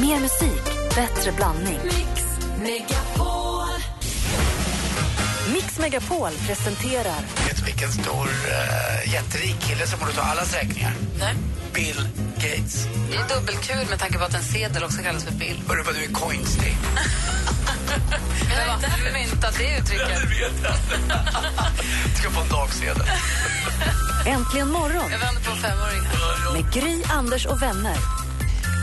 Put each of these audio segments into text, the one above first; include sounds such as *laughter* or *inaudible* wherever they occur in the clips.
Mer musik, bättre blandning. Mix Megapol. Mix Megapol presenterar Vet du vilken stor, uh, jätterik kille som borde ta allas räkningar? Nej. Bill Gates. Det är dubbelkul med tanke på att en sedel också kallas för bill. Hörru vad du är coinstig. *laughs* Jag har inte myntat det uttrycket. vet jag. Du ska få en dagsedel. Äntligen morgon Jag vänder på en femåring här. med Gry, Anders och vänner.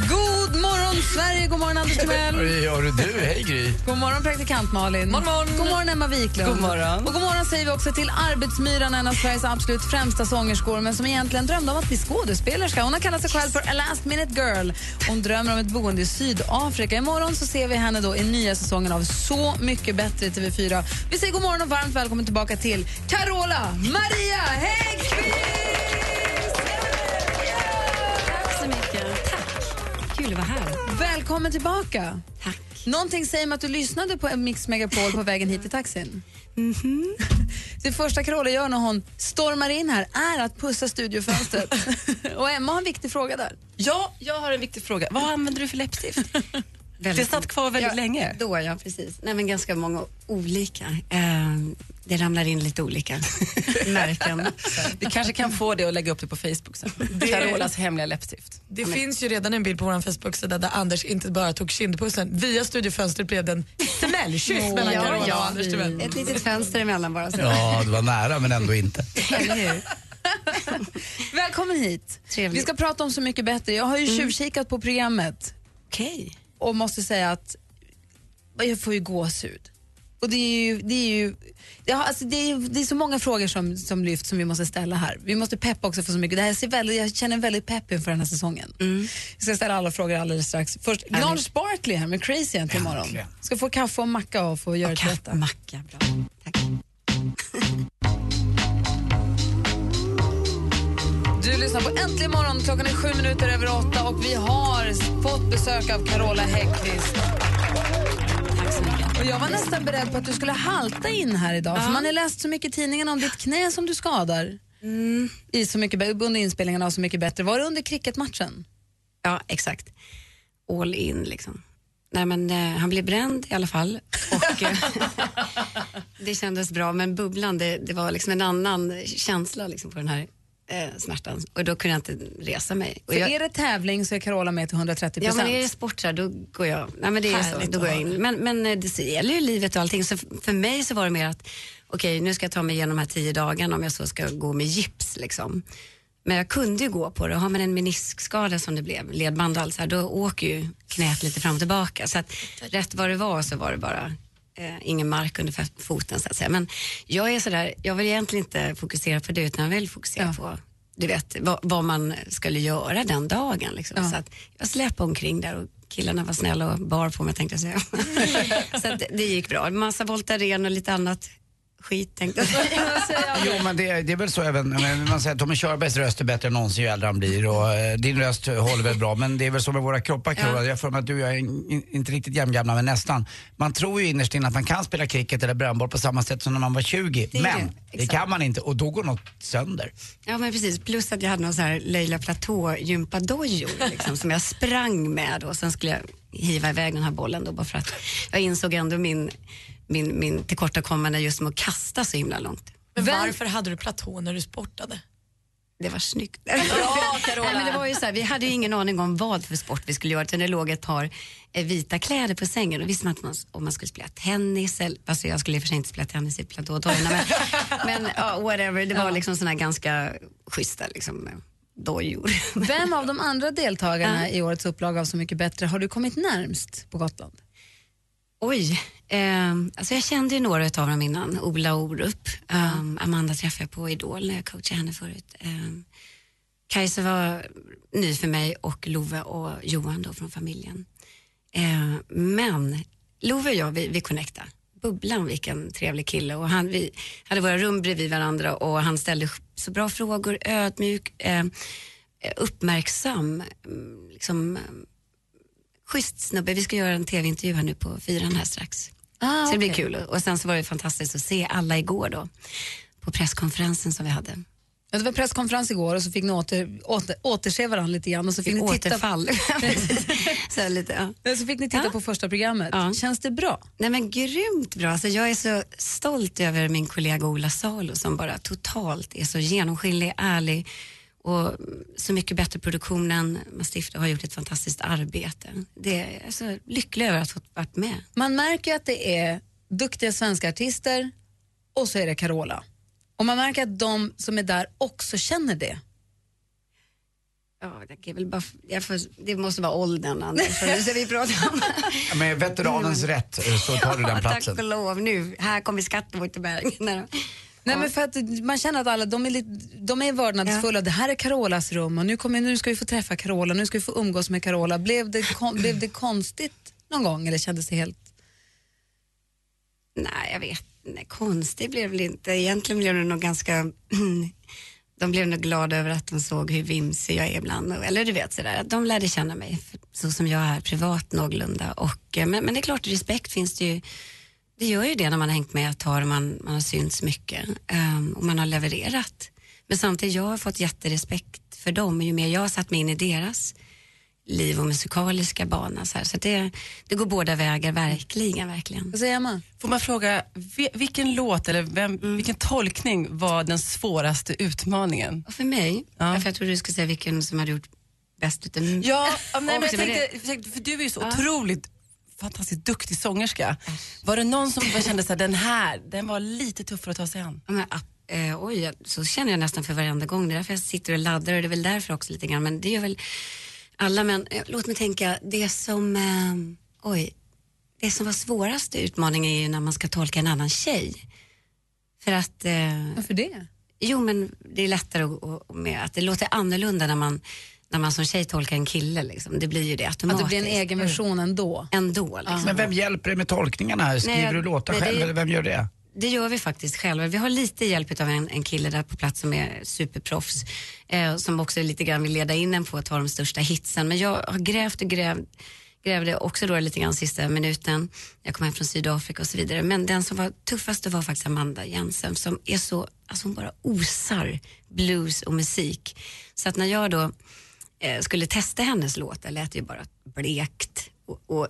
God morgon, Sverige! God morgon, Anders Timell. Hur gör du? du? Hej Gry. God morgon, praktikant Malin. Morgon, morgon. God morgon, Emma Wiklund. God morgon. Och god morgon säger vi också till Arbetsmyran, en av Sveriges absolut främsta sångerskor men som egentligen drömde om att bli skådespelerska. Hon har kallat sig själv för A Last Minute Girl. Hon drömmer om ett boende i Sydafrika. Imorgon så ser vi henne då i nya säsongen av Så mycket bättre i TV4. Vi säger god morgon och varmt välkommen tillbaka till Carola Maria Häggkvist! Kul att vara här. Välkommen tillbaka. Tack. Någonting säger mig att du lyssnade på Mix Megapol på vägen hit i taxin. *laughs* Det första Carola gör när hon stormar in här är att pussa studiofönstret. *laughs* Och Emma har en viktig fråga där. Ja, jag har en viktig fråga. Vad använder du för läppstift? *laughs* Det satt kvar väldigt ja, länge. Då, ja, precis. Nej, men ganska många olika. Eh, det ramlar in lite olika *laughs* märken. Så. Vi kanske kan få det och lägga upp det på Facebook sen. Carolas hemliga läppstift. Det finns ju redan en bild på vår Facebook-sida där Anders inte bara tog kindpussen. Via studiofönstret blev det en smällkyss mellan Ja, Carola ja. och Anders. Ett litet fönster emellan bara. Så. Ja, det var nära men ändå inte. Välkommen hit. Trevligt. Vi ska prata om Så mycket bättre. Jag har ju tjuvkikat på programmet Okej. Och måste säga att jag får ju gåshud. Och det är ju, det är ju ja, alltså det, är, det är så många frågor som, som lyfts som vi måste ställa här. Vi måste peppa också för så mycket. Det här ser väldigt, jag känner väldigt pepp inför den här säsongen. Vi ska ställa alla frågor alldeles strax. Först Gnarls Barkley här med Crazy Ant imorgon. Ska få kaffe och macka och få göra till detta. Macka, bra. Tack. Lyssnar på Äntligen morgon. Klockan är sju minuter över åtta och vi har fått besök av Carola Häggkvist. Tack så mycket. Och jag var nästan beredd på att du skulle halta in här idag. För man har läst så mycket i tidningen om ditt knä som du skadar. I så mycket, under inspelningen av Så mycket bättre. Var det under cricketmatchen? Ja, exakt. All in liksom. Nej, men, eh, han blev bränd i alla fall. Och, eh, *laughs* det kändes bra, men bubblan, det, det var liksom en annan känsla liksom, på den här eh, smärtan. Och då kunde jag inte resa mig. Och För jag, är det tävling så är Carola med till 130 Ja, procent. men är det sport så då går jag, nej, men det är så, då går jag in. Men, men eh, det så gäller ju livet och allting. Så för mig så var det mer att, okej nu ska jag ta mig igenom de här tio dagarna om jag så ska gå med gips liksom. Men jag kunde ju gå på det. Har man en meniskskada som det blev, ledband och allt så här, då åker ju knät lite fram och tillbaka. Så att rätt vad det var så var det bara eh, ingen mark under foten så att säga. Men jag är sådär, jag vill egentligen inte fokusera på det utan jag vill fokusera på du vet, vad, vad man skulle göra den dagen. Liksom. Ja. Så att jag släpade omkring där och killarna var snälla och bar på mig tänkte jag säga. *laughs* så att det, det gick bra. Massa Voltaren och lite annat skit tänkte *laughs* jag säga. Jo men det, det är väl så även, men man säger att Tommy Körbergs röst är bättre än någonsin ju äldre han blir och eh, din röst håller väl bra men det är väl så med våra kroppar Carola. Jag har för mig att du och jag är in, inte riktigt jämngamla men nästan. Man tror ju innerst inne att man kan spela cricket eller brännboll på samma sätt som när man var 20 Det men det, det, kan man inte och då går något sönder. Ja men precis, plus att jag hade någon så här Leila Platå gympadojor liksom, som jag sprang med och sen skulle jag hiva iväg den här bollen då bara för att jag insåg ändå min, min, min tillkortakommande just med att kasta så himla långt. Men varför hade du platå när du sportade? Det var snyggt. Nej, men det var ju så här, vi hade ju ingen aning om vad för sport vi skulle göra. Utan det låg ett par eh, vita kläder på sängen. Och visste man inte om man skulle spela tennis. Eller, alltså jag skulle i och för sig inte spela tennis i platådojorna. Men, men ja, whatever. Det var liksom såna här ganska schyssta liksom, eh, dojor. Vem av de andra deltagarna i årets upplaga av Så mycket bättre har du kommit närmst på Gotland? Oj. Eh, alltså jag kände ju några av dem innan. Ola Orup. Um, Amanda träffade jag på Idol när jag coachade henne förut. Um, Kajsa var ny för mig och Love och Johan då från familjen. Eh, men Love och jag, vi, vi connectade. Bubblan, vilken trevlig kille. Och han, vi hade våra rum bredvid varandra och han ställde så bra frågor, ödmjuk, eh, uppmärksam. Liksom, eh, schysst snubbe. Vi ska göra en tv-intervju här nu på fyran här strax. Ah, så det blir kul. Och sen så var det fantastiskt att se alla igår då på presskonferensen som vi hade. Ja, det var presskonferens igår och så fick ni åter, åter, återse varandra lite grann. Och så fick ni titta, Återfall. *laughs* *laughs* så, lite, ja. så fick ni titta Ja. på första programmet. Ja. Känns det bra? Nej men grymt bra. Alltså, jag är så stolt över min kollega Ola Salo som bara totalt är så genomskinlig, ärlig och så mycket bättre produktion än Mastiff har gjort ett fantastiskt arbete. Det är jag så lycklig över att ha varit med. Man märker att det är duktiga svenska artister och så är det Carola. Och man märker att de som är där också känner det. Ja, det, är väl bara, jag får, det måste vara åldern Anders, för nu ska vi prata om Med veteranens rätt eh, så tar du den Ja, platsen. Tack och lov, nu, här kommer Skatteborgsberg. Nej, men för att man känner att alla de är, lite, de är vördnadsfulla. Det här är Carolas rum och nu, kommer, nu ska vi få träffa Carola, nu ska vi få umgås med Carola. Blev det, kon, *clears throat* blev det konstigt någon gång eller kändes det helt... Nej, jag vet Nej, konstigt blev det inte. Egentligen blev det nog ganska... *clears throat* de blev nog glada över att de såg hur vimsig jag är ibland. Eller du vet sådär, att de lärde känna mig så som jag är privat någorlunda. Och, eh, men, men det är klart, respekt finns det ju. Det gör ju det när man har hängt med ett tag och man, man har synts mycket ehm, och man har levererat. Men samtidigt, jag har fått jätterespekt för dem ju mer jag har satt mig in i deras liv och musikaliska bana. Så, här. så det, det går båda vägar, verkligen, verkligen. Vad säger Emma? Får man fråga, vi- vilken låt eller vem, Mm. vilken tolkning var den svåraste utmaningen? Och för mig, Ja. för jag trodde du skulle säga vilken som hade gjort bäst utav mig. Ja, ja, *laughs* nej, men jag tänkte, för du är ju så otroligt fantastiskt duktig sångerska. Var det någon som kände att den här, den var lite tuffare att ta sig an? Men, eh, oj, så känner jag nästan för varenda gång. Det är därför jag sitter och laddar och det är väl därför också lite grann. Men det gör väl alla. Men eh, låt mig tänka, det som, eh, oj, det som var svåraste utmaningen är ju när man ska tolka en annan tjej. För att Varför det? Jo, men det är lättare att, att- med att det låter annorlunda när man, när man som tjej tolkar en kille. Liksom. Det blir ju det Att automatiskt. det blir en egen version ändå? Ändå. Liksom. Men vem hjälper dig med tolkningarna? Skriver Nej, du låtar nej, det- själv eller vem gör det? Det gör vi faktiskt själva. Vi har lite hjälp av en, en kille där på plats som är superproffs. Eh, som också lite grann vill leda in en på att ta de största hitsen. Men jag har grävt och grävt grävde också då lite grann sista minuten. Jag kom hem från Sydafrika och så vidare. Men den som var tuffast det var faktiskt Amanda Jensen som är så, alltså hon bara osar blues och musik. Så att när jag då eh, skulle testa hennes låt, det lät ju bara blekt och, och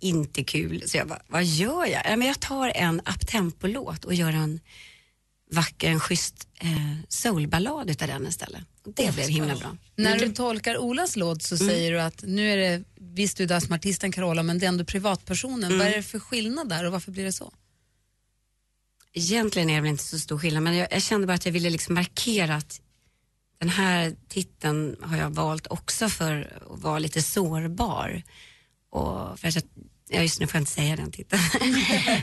inte kul. Så jag bara, vad gör jag? Ja, men jag tar en uptempo-låt och gör en vacker, en schysst eh, soulballad utav den istället. Och det blev himla bra. När du tolkar Olas låt så säger du att nu är det, visst du är där som artisten Carola men det är ändå privatpersonen. Vad är det för skillnad där och varför blir det så? Egentligen är det väl inte så stor skillnad men jag, jag kände bara att jag ville liksom markera att den här titeln har jag valt också för att vara lite sårbar. Och för att jag, ja just nu får jag inte säga den titeln.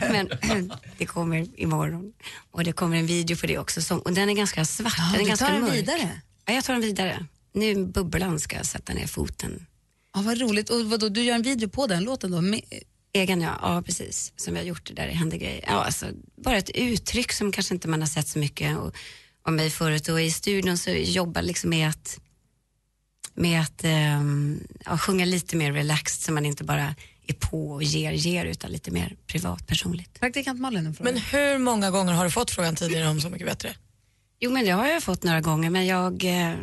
*laughs* men det kommer imorgon. Och det kommer en video på det också. Som, och den är ganska svart, den är du ganska tar den mörk. vidare? Ja, jag tar den vidare. Nu bubblan ska jag sätta ner foten. Ja, vad roligt. Och vadå, du gör en video på den låten då? Med, Egen ja, ja precis. Som har gjort det där det händer grejer. Ja, alltså, bara ett uttryck som kanske inte man har sett så mycket och, av mig förut. Och i studion så jobbar liksom med att, med att ehm, ja, sjunga lite mer relaxed så man inte bara är på och ger, ger utan lite mer privat, personligt. praktikant Malin en fråga. Men hur många gånger har du fått frågan tidigare om Så mycket bättre? Jo men det har jag fått några gånger men jag eh,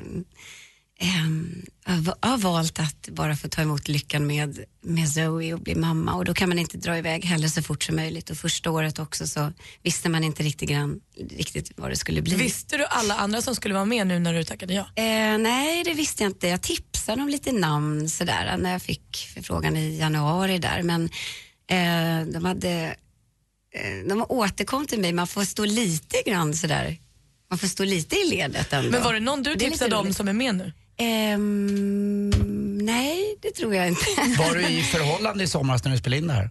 ehm, har va- har valt att bara få ta emot lyckan med, med Zoe och bli mamma och då kan man inte dra iväg heller så fort som möjligt och första året också så visste man inte riktigt, grann, riktigt vad det skulle bli. Visste du alla andra som skulle vara med nu när du tackade ja? Eh, nej, det visste jag inte. Jag tipsade om lite namn sådär när jag fick förfrågan i januari där. Men eh, de hade, eh, de återkom till mig, man får stå lite grann sådär, man får stå lite i ledet ändå. Men var det någon du Det tipsade om som är med nu? Ehm, nej, det tror jag inte. *laughs* Var du i förhållande i somras när du spelade in det här?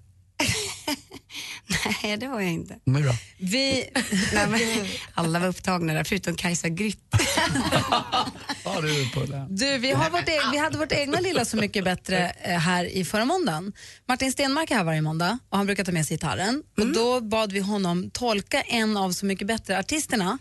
*laughs* nej, det var jag inte. Nu då? Vi, Nej, men, alla var upptagna där, förutom Kajsa Grytt. Du på det? du, vi, har vårt, e- vi hade vårt egna lilla Så mycket bättre eh, här i förra måndagen. Martin Stenmark är här varje måndag och han brukar ta med sig gitarren. Och då bad vi honom tolka en av Så mycket bättre-artisterna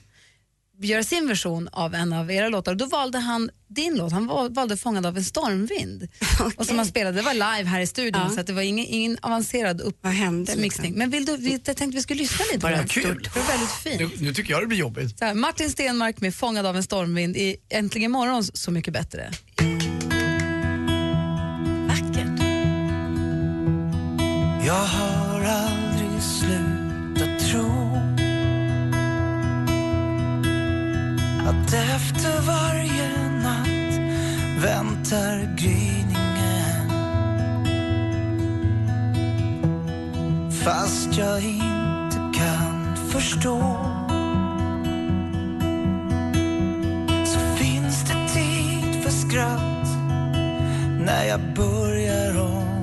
göra sin version av en av era låtar. Och då valde han din låt, han val- valde Fångad av en stormvind. *laughs* Och som han spelade, det var live här i studion Ja. så att det var ingen, ingen avancerad uppmixning. liksom? Men vill du, vi, jag tänkte vi skulle lyssna lite på den. kul. Det var väldigt fint. Nu, nu tycker jag det blir jobbigt. Så här, Martin Stenmark med Fångad av en stormvind i Äntligen morgon Så mycket bättre. Vackert. Jag har aldrig slutat att efter varje natt väntar gryningen. Fast jag inte kan förstå. Så finns det tid för skratt när jag börjar om.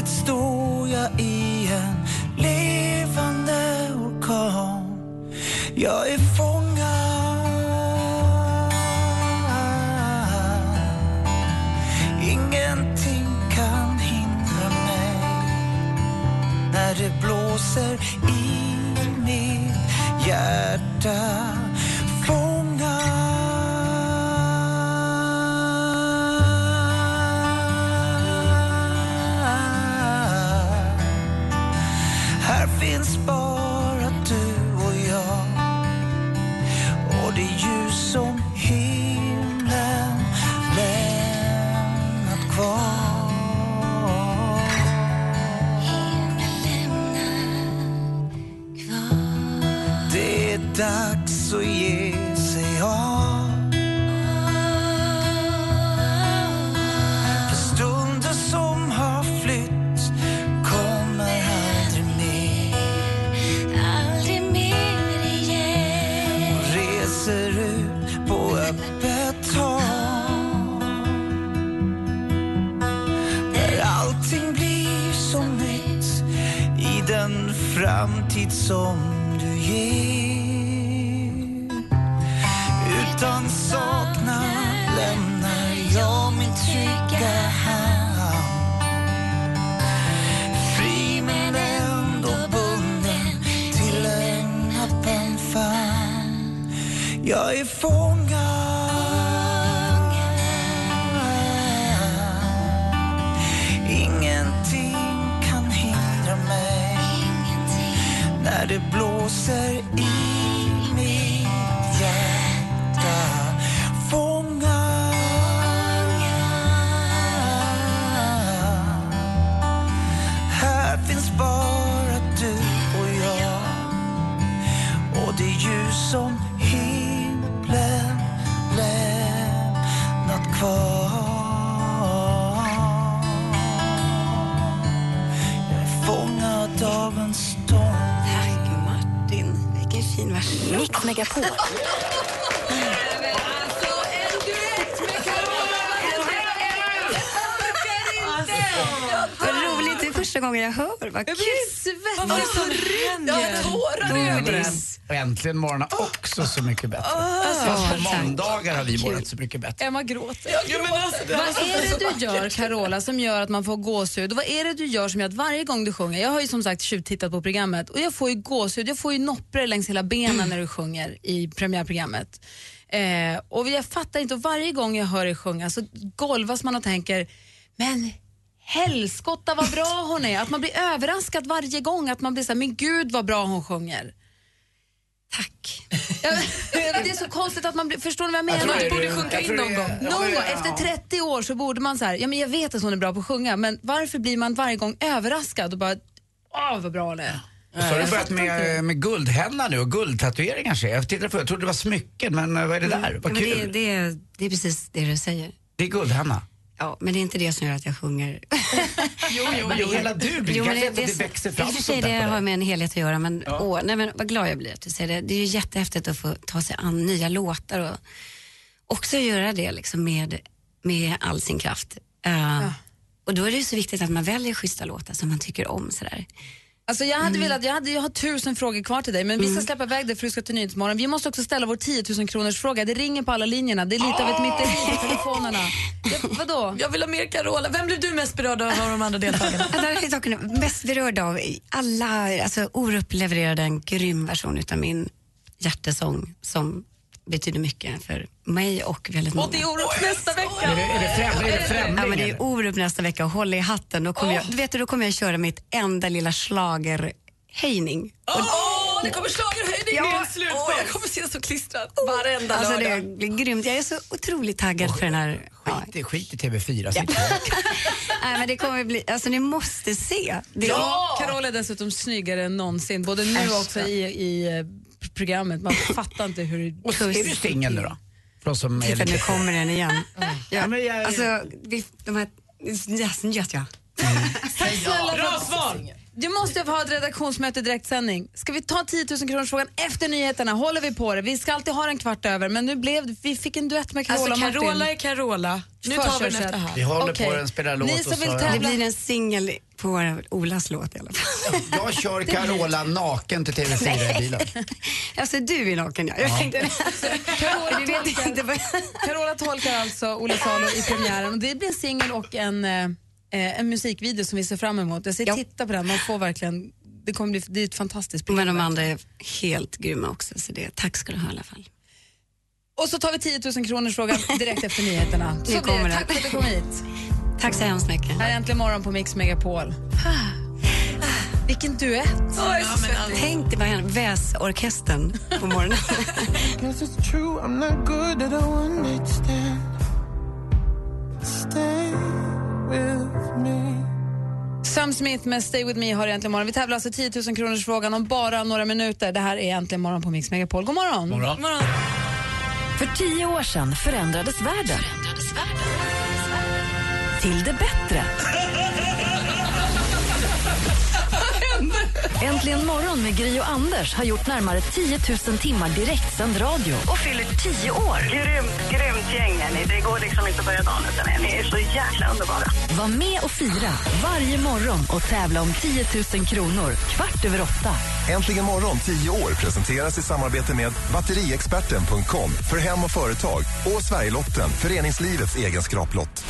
Plötsligt står jag i en levande orkan Jag är fångad. Ingenting kan hindra mig. När det blåser i mitt hjärta. Jag första gången jag hör. Vad kul. Svettas och Ja, tårar över. Och äntligen morgon har också Så mycket bättre. Fast på måndagar har vi varit Så mycket bättre. Emma gråter. Ja, men alltså, det Vad var är det du gör, Carola, som gör att man får gåshud? Och vad är det du gör som gör att varje gång du sjunger, jag har ju som sagt tjuvtittat på programmet och jag får ju gåshud, jag får ju noppor längs hela benen när du sjunger i premiärprogrammet. Eh, och jag fattar inte, och varje gång jag hör dig sjunga så golvas man och tänker, men helskotta vad bra hon är. Att man blir överraskad varje gång, att man blir så här, men gud vad bra hon sjunger. Tack. Det är så konstigt att man blir, förstår ni vad jag menar? tror det borde sjunka jag in någon det gång. Någon gång efter 30 år så borde man så här, ja men jag vet att hon är bra på att sjunga men varför blir man varje gång överraskad och bara, åh vad bra hon är. Så har du börjat med, med guldhenna nu och guldtatueringar ser jag. Jag tittade på jag trodde det var smycken men eh, vad är det där? Ja, Vad det, kul. det, är- det är precis det du säger. Det är guldhenna. Ja, men det är inte det som gör att jag sjunger. *laughs* Jo, jo, men hela du blir Jo, men att det så- växer fram I och för sånt sig det har med en helhet att göra men, åh, nej, men vad glad jag blir att du säger det. Det är ju jättehäftigt att få ta sig an nya låtar och också göra det liksom med, med all sin kraft. Uh, Och då är det ju så viktigt att man väljer schyssta låtar som man tycker om. Sådär. Alltså jag hade velat, jag, hade, jag har tusen frågor kvar till dig men vi ska släppa iväg dig för du ska till Nyhetsmorgon. Vi måste också ställa vår 10 000 kronors fråga. Det ringer på alla linjerna. Det är lite av ett myteri på telefonerna. Ja, vadå? Jag vill ha mer Carola. Vem blev du mest berörd av av de andra deltagarna? Mest berörd av. Alla, alltså Orup levererade en grym version utav min hjärtesång som betyder mycket för mig och väldigt många. Och det är Orup nästa vecka. Är det, är det, främ, är det främling? Ja, men det är Orup nästa vecka och håll i hatten. Då kommer, jag, du vet, du, då kommer jag köra mitt enda lilla schlagerhöjning. Åh, det kommer schlagerhöjning Ja, ja, slut åh, Jag kommer se så klistrat varenda Alltså, det lördag. blir grymt. Jag är så otroligt taggad för den här. Ja. Skit, i- skit i TV4. Sitt här. Nej, men det kommer bli, alltså ni måste se. Det, Ja! Carola är dessutom snyggare än någonsin, både nu och också i, i eh, programmet. Man fattar inte hur... Och är du singel nu då? För som Titta, nu lite... kommer den igen. *laughs* Ja, men jag- alltså, vi, de här... Yes, yes, ja. Tack snälla Bra svar! Du måste ha ett redaktionsmöte direktsändning. Ska vi ta 10 000 kronors frågan efter nyheterna? Håller vi på det? Vi ska alltid ha den kvart över, men nu blev vi fick en duett med Carola Alltså och Martin. Carola är Carola. Nu tar vi den efter här. Vi håller Okej. på den, spelar låt Ni som och vill så... Det tävla- blir en singel på Olas låt i alla fall. Jag kör Carola naken till TV4 i bilen. Alltså du är naken ja. Jag tänkte, Carola du vet inte vad... Carola tolkar alltså Ola Salo i premiären. Och det blir en singel och en, eh, en musikvideo som vi ser fram emot. Jag säger Ja. titta på den, man får verkligen, det kommer bli det är ett fantastiskt program. Men de andra är helt grymma också, så det, tack ska du ha i alla fall. Och så tar vi 10 000 kronors frågan direkt efter nyheterna. *laughs* Så det. kommer Tack den. för att du kom hit. Tack så hemskt mycket. Här är Äntligen morgon på Mix Megapol. *sighs* Vilken duett. Tänk dig bara väsorkestern på morgonen. *laughs* Sam Smith med Stay With Me har Äntligen morgon. Vi tävlar alltså 10 000 kronors frågan om bara några minuter. Det här är Äntligen morgon på Mix Megapol. God morgon. Morgon. För tio år sedan förändrades världen. Till det bättre. Äntligen morgon med Gry och Anders har gjort närmare 10 000 timmar direktsänd radio och fyller 10 år. Grymt, grymt gäng är ni. Det går liksom inte att börja dagen utan er. Ni är så jäkla underbara. Var med och fira varje morgon och tävla om 10 000 kronor kvart över åtta. Äntligen morgon 10 år presenteras i samarbete med batteriexperten.com för hem och företag och Sverigelotten, föreningslivets egen skraplott.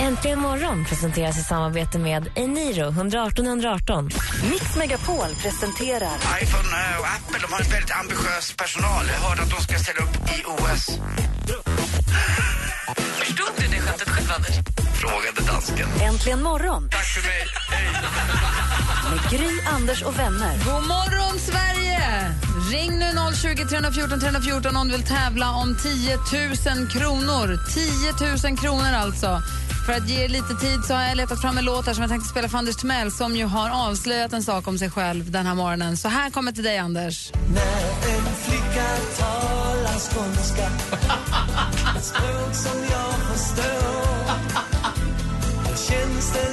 Äntligen morgon presenteras i samarbete med Eniro 118 118. Mix Megapol presenterar iPhone eh, och Apple de har en väldigt ambitiös personal. Jag hörde att de ska ställa upp i OS. Förstod du det skämtet själv, Anders? Frågade dansken. Äntligen morgon Tack för mig. med Gry, Anders och vänner. God morgon, Sverige! Ring nu 020 314 314 om du vill tävla om 10 000 kronor. 10 000 kronor alltså. För att ge er lite tid så har jag letat fram en låt här som jag tänkte spela för Anders Timell som ju har avslöjat en sak om sig själv den här morgonen. Så här kommer till dig, Anders. När en flicka talar skånska Ett språk som jag förstår känns det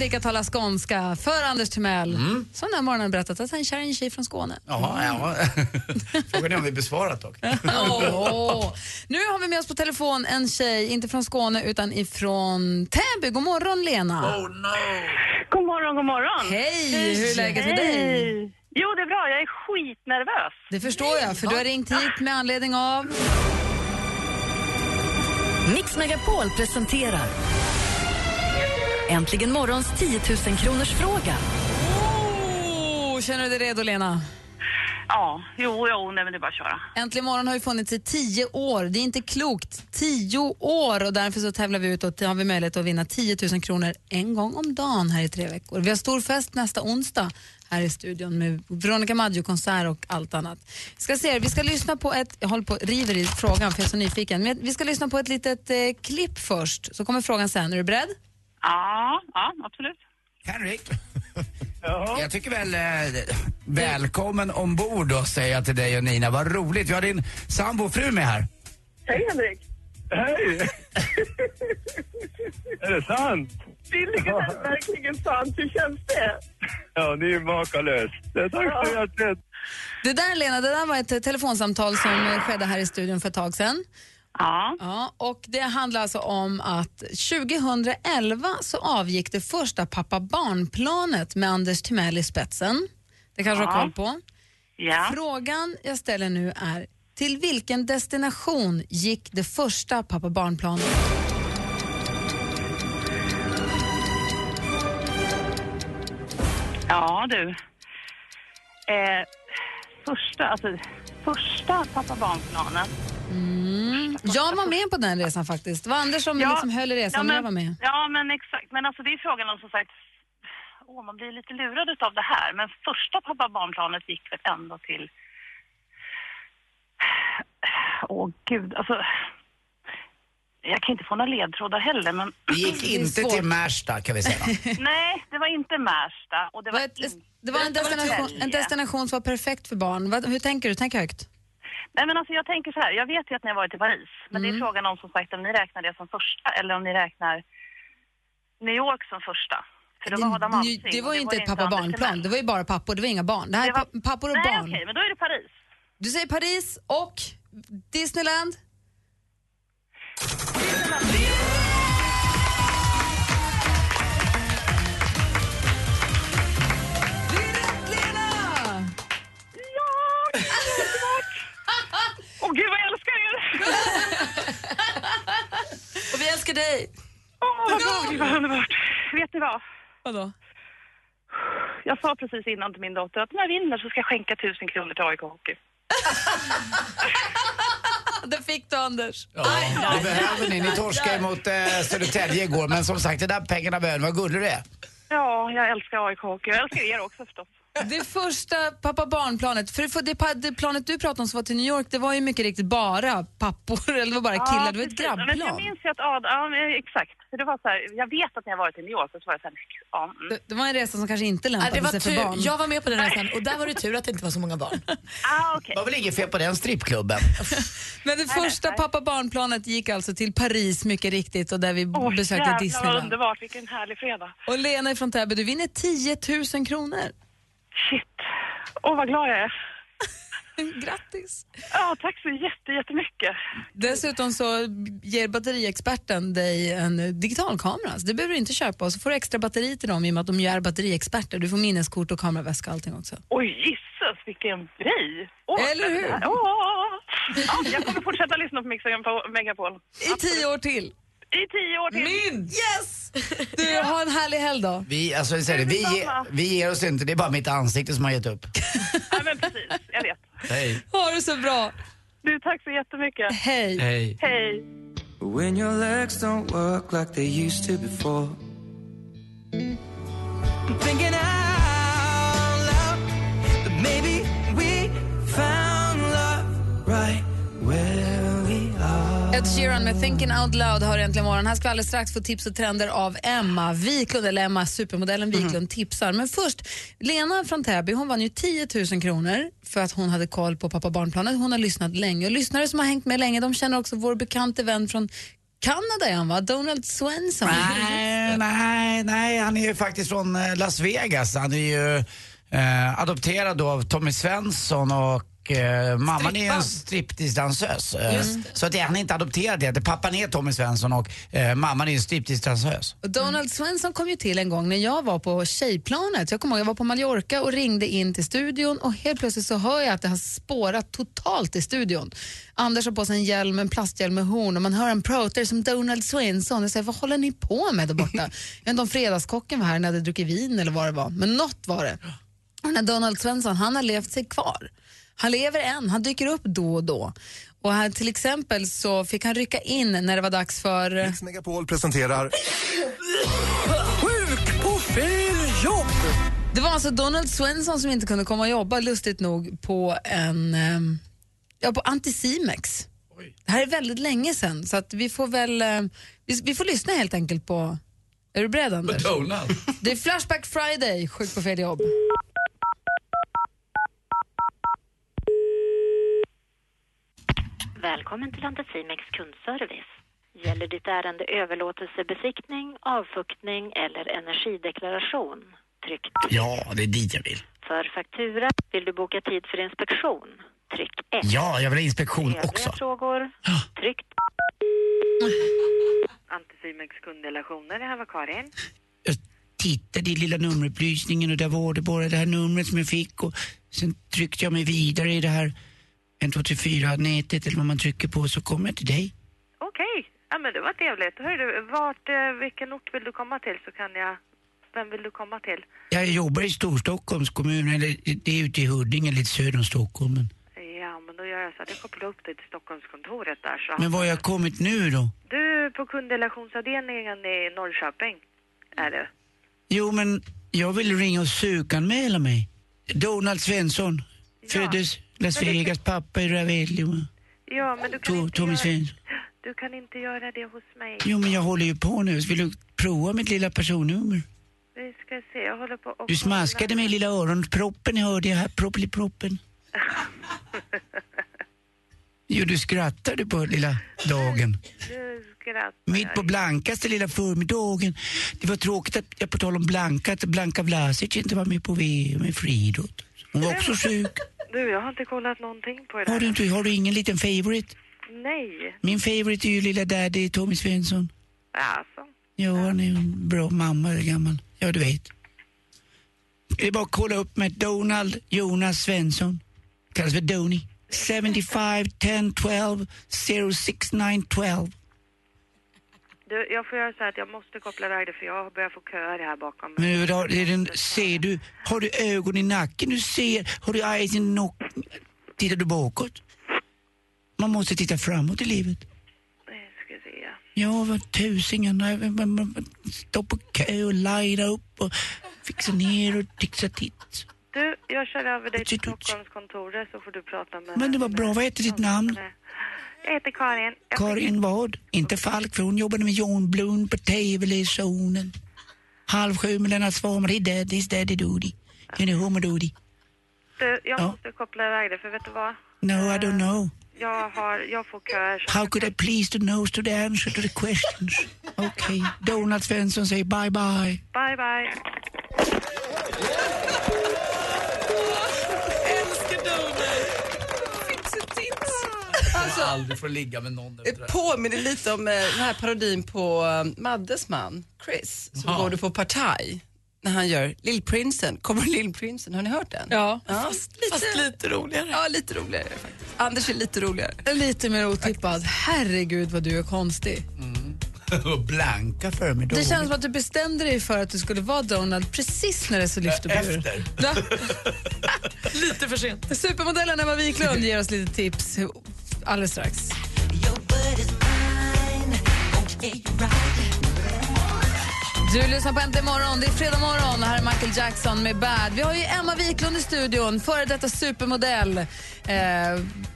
flicka talar skånska för Anders Timell. Mm. Som den här morgonen berättat att han kär en tjej från Skåne. Jaha, ja. *laughs* Frågan är om vi besvarat dock. *laughs* Åh. Nu har vi med oss på telefon en tjej, inte från Skåne utan ifrån Täby. God morgon Lena. Oh no! God morgon, god morgon. Hej, hur är läget med dig? Hej. Jo, det är bra. Jag är skitnervös. Det förstår jag, för du har ringt hit med anledning av... Mix Megapol presenterar Äntligen morgons 10 000 kronors fråga. Oh, känner du dig redo Lena? Ja, jo, jo, nej men det är bara att köra. Äntligen morgon har ju funnits i tio år. Det är inte klokt. Tio år! Och därför så tävlar vi ut och har vi möjlighet att vinna 10 000 kronor en gång om dagen här i tre veckor. Vi har stor fest nästa onsdag här i studion med Veronica Maggio-konsert och allt annat. Vi ska se, vi ska lyssna på ett, jag håller på river i frågan för jag är så nyfiken, men vi ska lyssna på ett litet eh, klipp först så kommer frågan sen. Är du beredd? Ja, ja, absolut. Henrik. *laughs* Jag tycker väl eh, välkommen ombord då säger jag till dig och Nina. Vad roligt. Vi har din sambo och fru med här. Hej Henrik. Hej! *laughs* är det sant? Billigen är det verkligen sant. Hur känns det? Ja, det är makalöst. Tack så hjärtligt. Det där Lena, det där var ett telefonsamtal som skedde här i studion för ett tag sedan. Ja. Ja, och det handlar alltså om att 2011 så avgick det första pappa barn-planet med Anders Timell i spetsen. Det kanske du har Ja. koll på? Ja. Frågan jag ställer nu är, till vilken destination gick det första pappa barn-planet? Ja, du. Eh, första, alltså, första pappa barn-planen. Mm. Jag var med på den resan faktiskt. Det var Anders som liksom höll i resan, men jag var med. Ja, men exakt. Men alltså det är frågan om som sagt, åh, man blir lite lurad av det här. Men första pappa barn-planet gick väl ändå till, åh gud, alltså. Jag kan inte få några ledtrådar heller, men... Det gick inte till Märsta kan vi säga. *laughs* Nej, det var inte Märsta och det var inte... Det var en destination, en destination som var perfekt för barn. Vad, hur tänker du? Tänk högt. Nej men alltså jag tänker så här, jag vet ju att ni har varit i Paris. Men Mm. det är frågan om som sagt om ni räknar det som första eller om ni räknar New York som första. För det var Adam det, Alsing. det var ju inte ett pappa-barn-plan, det var ju bara pappor, det var inga barn. Det här Det är var- pa- pappor och Nej barn. okej, men då är det Paris. Du säger Paris och Disneyland? Åh gud vad jag älskar er! Och vi älskar dig. Åh vad gud vad underbart. Vet ni vad? Vadå? Jag sa precis innan till min dotter att när jag vinner så ska jag skänka tusen kronor till AIK Hockey. Det fick du Anders. Ja, det behöver ni. Ni torskade mot eh, Södertälje igår, men som sagt, de där pengarna behöver. Vad gullig du är. Ja, jag älskar AIK Hockey. Jag älskar er också förstås. Det första pappa barn-planet, för det, det planet du pratade om som var till New York, det var ju mycket riktigt bara pappor, *laughs* eller det var bara killar, det var ett precis. Men jag grabbplan. minns ju att Ad, ja, exakt. För det var så här, jag vet att ni har varit i New York och så var jag så här, ja. Mm. Det, det var en resa som kanske inte Ja, lämpade det var sig för barn. Jag var med på den resan och där var det tur att det inte var så många barn. *laughs* Ah, okay. Det var väl inget fel på den strippklubben? *laughs* Men det första pappa barn-planet gick alltså till Paris mycket riktigt och där vi Åh, besökte jävlar vad Disneyland. underbart, vilken härlig fredag. Och Lena från Täby, du vinner 10 000 kronor. Shit. Åh, vad glad jag är. *laughs* Grattis! Ja, tack så jätte, jättemycket. Dessutom så ger batteriexperten dig en digital kamera. Så det behöver du inte köpa. Och så får du extra batteri till dem i och med att de är batteriexperter. Du får minneskort och kameraväska och allting också. Oj, gisses vilken grej. Åh, Eller hur? Åh. Ja, jag kommer fortsätta lyssna på Mix Megapol. I tio år till. I tio år till. Minst! Yes! Du, har en härlig helg då. Vi, alltså, säger det, vi, ge, vi ger oss inte, det är bara mitt ansikte som har gett upp. Ja, men precis, jag vet. Hej. Ha det så bra. Du, tack så jättemycket. Hej. Hej. Hej. When your legs don't work like they used to before. I'm thinking out loud that maybe we found love right where. Ed Sheeran med Thinking Out Loud hör äntligen morgon. Här ska vi alldeles strax få tips och trender av Emma Wiklund, eller Emma supermodellen Wiklund tipsar. Men först, Lena från Täby hon vann ju 10 000 kronor för att hon hade koll på pappa barnplanet. Hon har lyssnat länge och lyssnare som har hängt med länge de känner också vår bekante vän från Kanada är han va? Donald Swenson. Nej, *laughs* nej, nej, han är ju faktiskt från eh, Las Vegas. Han är ju eh, adopterad då av Tommy Svensson och eh, mamman är ju en striptease-dansös. Eh, så att han är inte adopterad det. Pappan är Tommy Svensson och eh, mamman är en striptease-dansös. Och Donald Swenson kom ju till en gång när jag var på tjejplanet. Jag kommer ihåg, jag var på Mallorca och ringde in till studion och helt plötsligt så hör jag att det har spårat totalt i studion. Anders har på sig en hjälm, en plasthjälm med horn och man hör en prater som Donald Swenson. Jag säger, vad håller ni på med där borta? *laughs* jag vet inte om fredagskocken var här när jag hade druckit vin eller vad det var, men något var det. Och den här Donald Svensson, han har levt sig kvar. Han lever än, han dyker upp då och då. Och här, till exempel så fick han rycka in när det var dags för... Mix Megapol presenterar Sjuk på fel jobb! Det var alltså Donald Swenson som inte kunde komma och jobba, lustigt nog, på en... ehm, Ja, på Anticimex. Det här är väldigt länge sedan, så att vi får väl... eh, Vi, vi får lyssna helt enkelt på... Är du beredd, Anders? Donald. Det är Flashback Friday, Sjuk på fel jobb. Välkommen till Anticimex kundservice. Gäller ditt ärende överlåtelsebesiktning, avfuktning eller energideklaration? Tryck Ja, det är dit jag vill. För faktura vill du boka tid för inspektion? Tryck 1. Ja, jag vill ha inspektion Övriga också. frågor? Tryck Anticimex kundrelationer, det här var Karin. Tittade i lilla nummerupplysningen och där var det bara det här numret som jag fick och sen tryckte jag mig vidare i det här 1, 2, 3, 4 nätet eller vad man trycker på så kom jag till dig. Okej, ja men det var trevligt. Hör du, vart, eh, vilken ort vill du komma till så kan jag... Vem vill du komma till? Jag jobbar i Storstockholms kommun, eller det är ute i Huddinge lite söder om Stockholm. Ja, men då gör jag så att jag kopplar upp dig till Stockholmskontoret där så... men var har jag kommit nu då? Du är på kundrelationsavdelningen i Norrköping, är du? Jo, men jag vill ringa och sökanmäla mig. Donald Svensson, föddes Las Vegas, pappa i Ravelli. Ja, men du kan, To- inte Tommy göra, Svensson. du kan inte göra det hos mig. Jo, men jag håller ju på nu. Vill du prova mitt lilla personnummer? Vi ska se, jag håller på och Du smaskade med lilla öronproppen, hörde jag här. Proppeliproppen. *laughs* Jo, du skrattade på lilla dagen. Du skrattar. Mitt på blankaste lilla förmiddagen. Det var tråkigt att, jag på tal om Blanka, att Blanka Vlasic inte var med på VM med friidrott. Hon var också sjuk. Du, jag har inte kollat någonting på det Har du, inte, har du ingen liten favorite? Nej. Min favorite är ju lilla daddy Tommy Svensson. Alltså. Jo, han är en bra mamma, är gammal. Ja, du vet. Det är bara att kolla upp med Donald Jonas Svensson. Kallas för Doni. 75 10 12 069 12. Du, jag får göra så här att jag måste koppla iväg det för jag börjar få köer här bakom. Men då, är den, ser du, har du ögon i nacken? Du ser, har du eyes in nock? Tittar du bakåt? Man måste titta framåt i livet. Ja, vad tusingarna. Stå på kö och linea upp och fixa ner och fixa titt. Du, jag kör över dig till Stockholmskontoret så får du prata med... Men det var bra. Vad heter ditt namn? Jag heter Karin. Jag Karin vad? Inte Falk, för hon jobbade med Jon Blom på TV-lektionen. Halv sju med Lennart Swahn, det är daddy's daddy doody. You know, homo doody. Du, jag Ja. måste koppla iväg det för vet du vad? No, I don't know. Jag har, jag får köer så... How could I please the nose to the answer to the questions? Okay. Donald Svensson säger bye bye. Bye, bye. Älskar Donald! Fix it tips. Alltså, aldrig får ligga med någon. det påminner lite om eh, den här parodin på eh, Maddes man, Chris, som Ja. går du på Partaj när han gör Lillprinsen. Kommer Lillprinsen, har ni hört den? Ja. Fast, lite, Fast lite roligare. Ja, lite roligare faktiskt. Anders är lite roligare. Lite mer otippad. Herregud vad du är konstig. *laughs* Och blanka förmiddag. Det känns som att du bestämde dig för att du skulle vara Donald precis när det är så lyft ur. Efter. Ja. *laughs* Lite för sent. Supermodellen Emma Wiklund ger oss lite tips alldeles strax. Du lyssnar på Äntligen morgon. Det är fredag morgon och här är Michael Jackson med Bad. Vi har ju Emma Wiklund i studion, före detta supermodell. Eh,